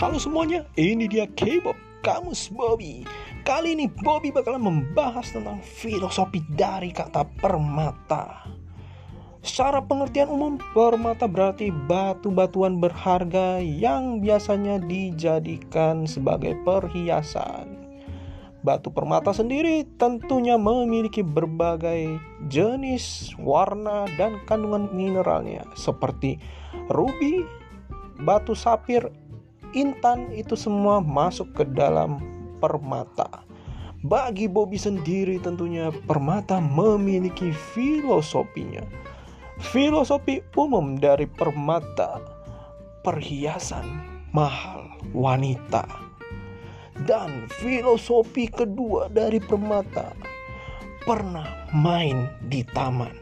Halo semuanya, ini dia K-pop Kamus Bobby. Kali ini Bobby bakalan membahas tentang filosofi dari kata permata. Secara pengertian umum, permata berarti batu-batuan berharga yang biasanya dijadikan sebagai perhiasan. Batu permata sendiri tentunya memiliki berbagai jenis, warna, dan kandungan mineralnya seperti ruby, batu sapir, intan itu semua masuk ke dalam permata. Bagi Bobby sendiri tentunya permata memiliki filosofinya. Filosofi umum dari permata, perhiasan mahal wanita. Dan filosofi kedua dari permata, pernah main di taman.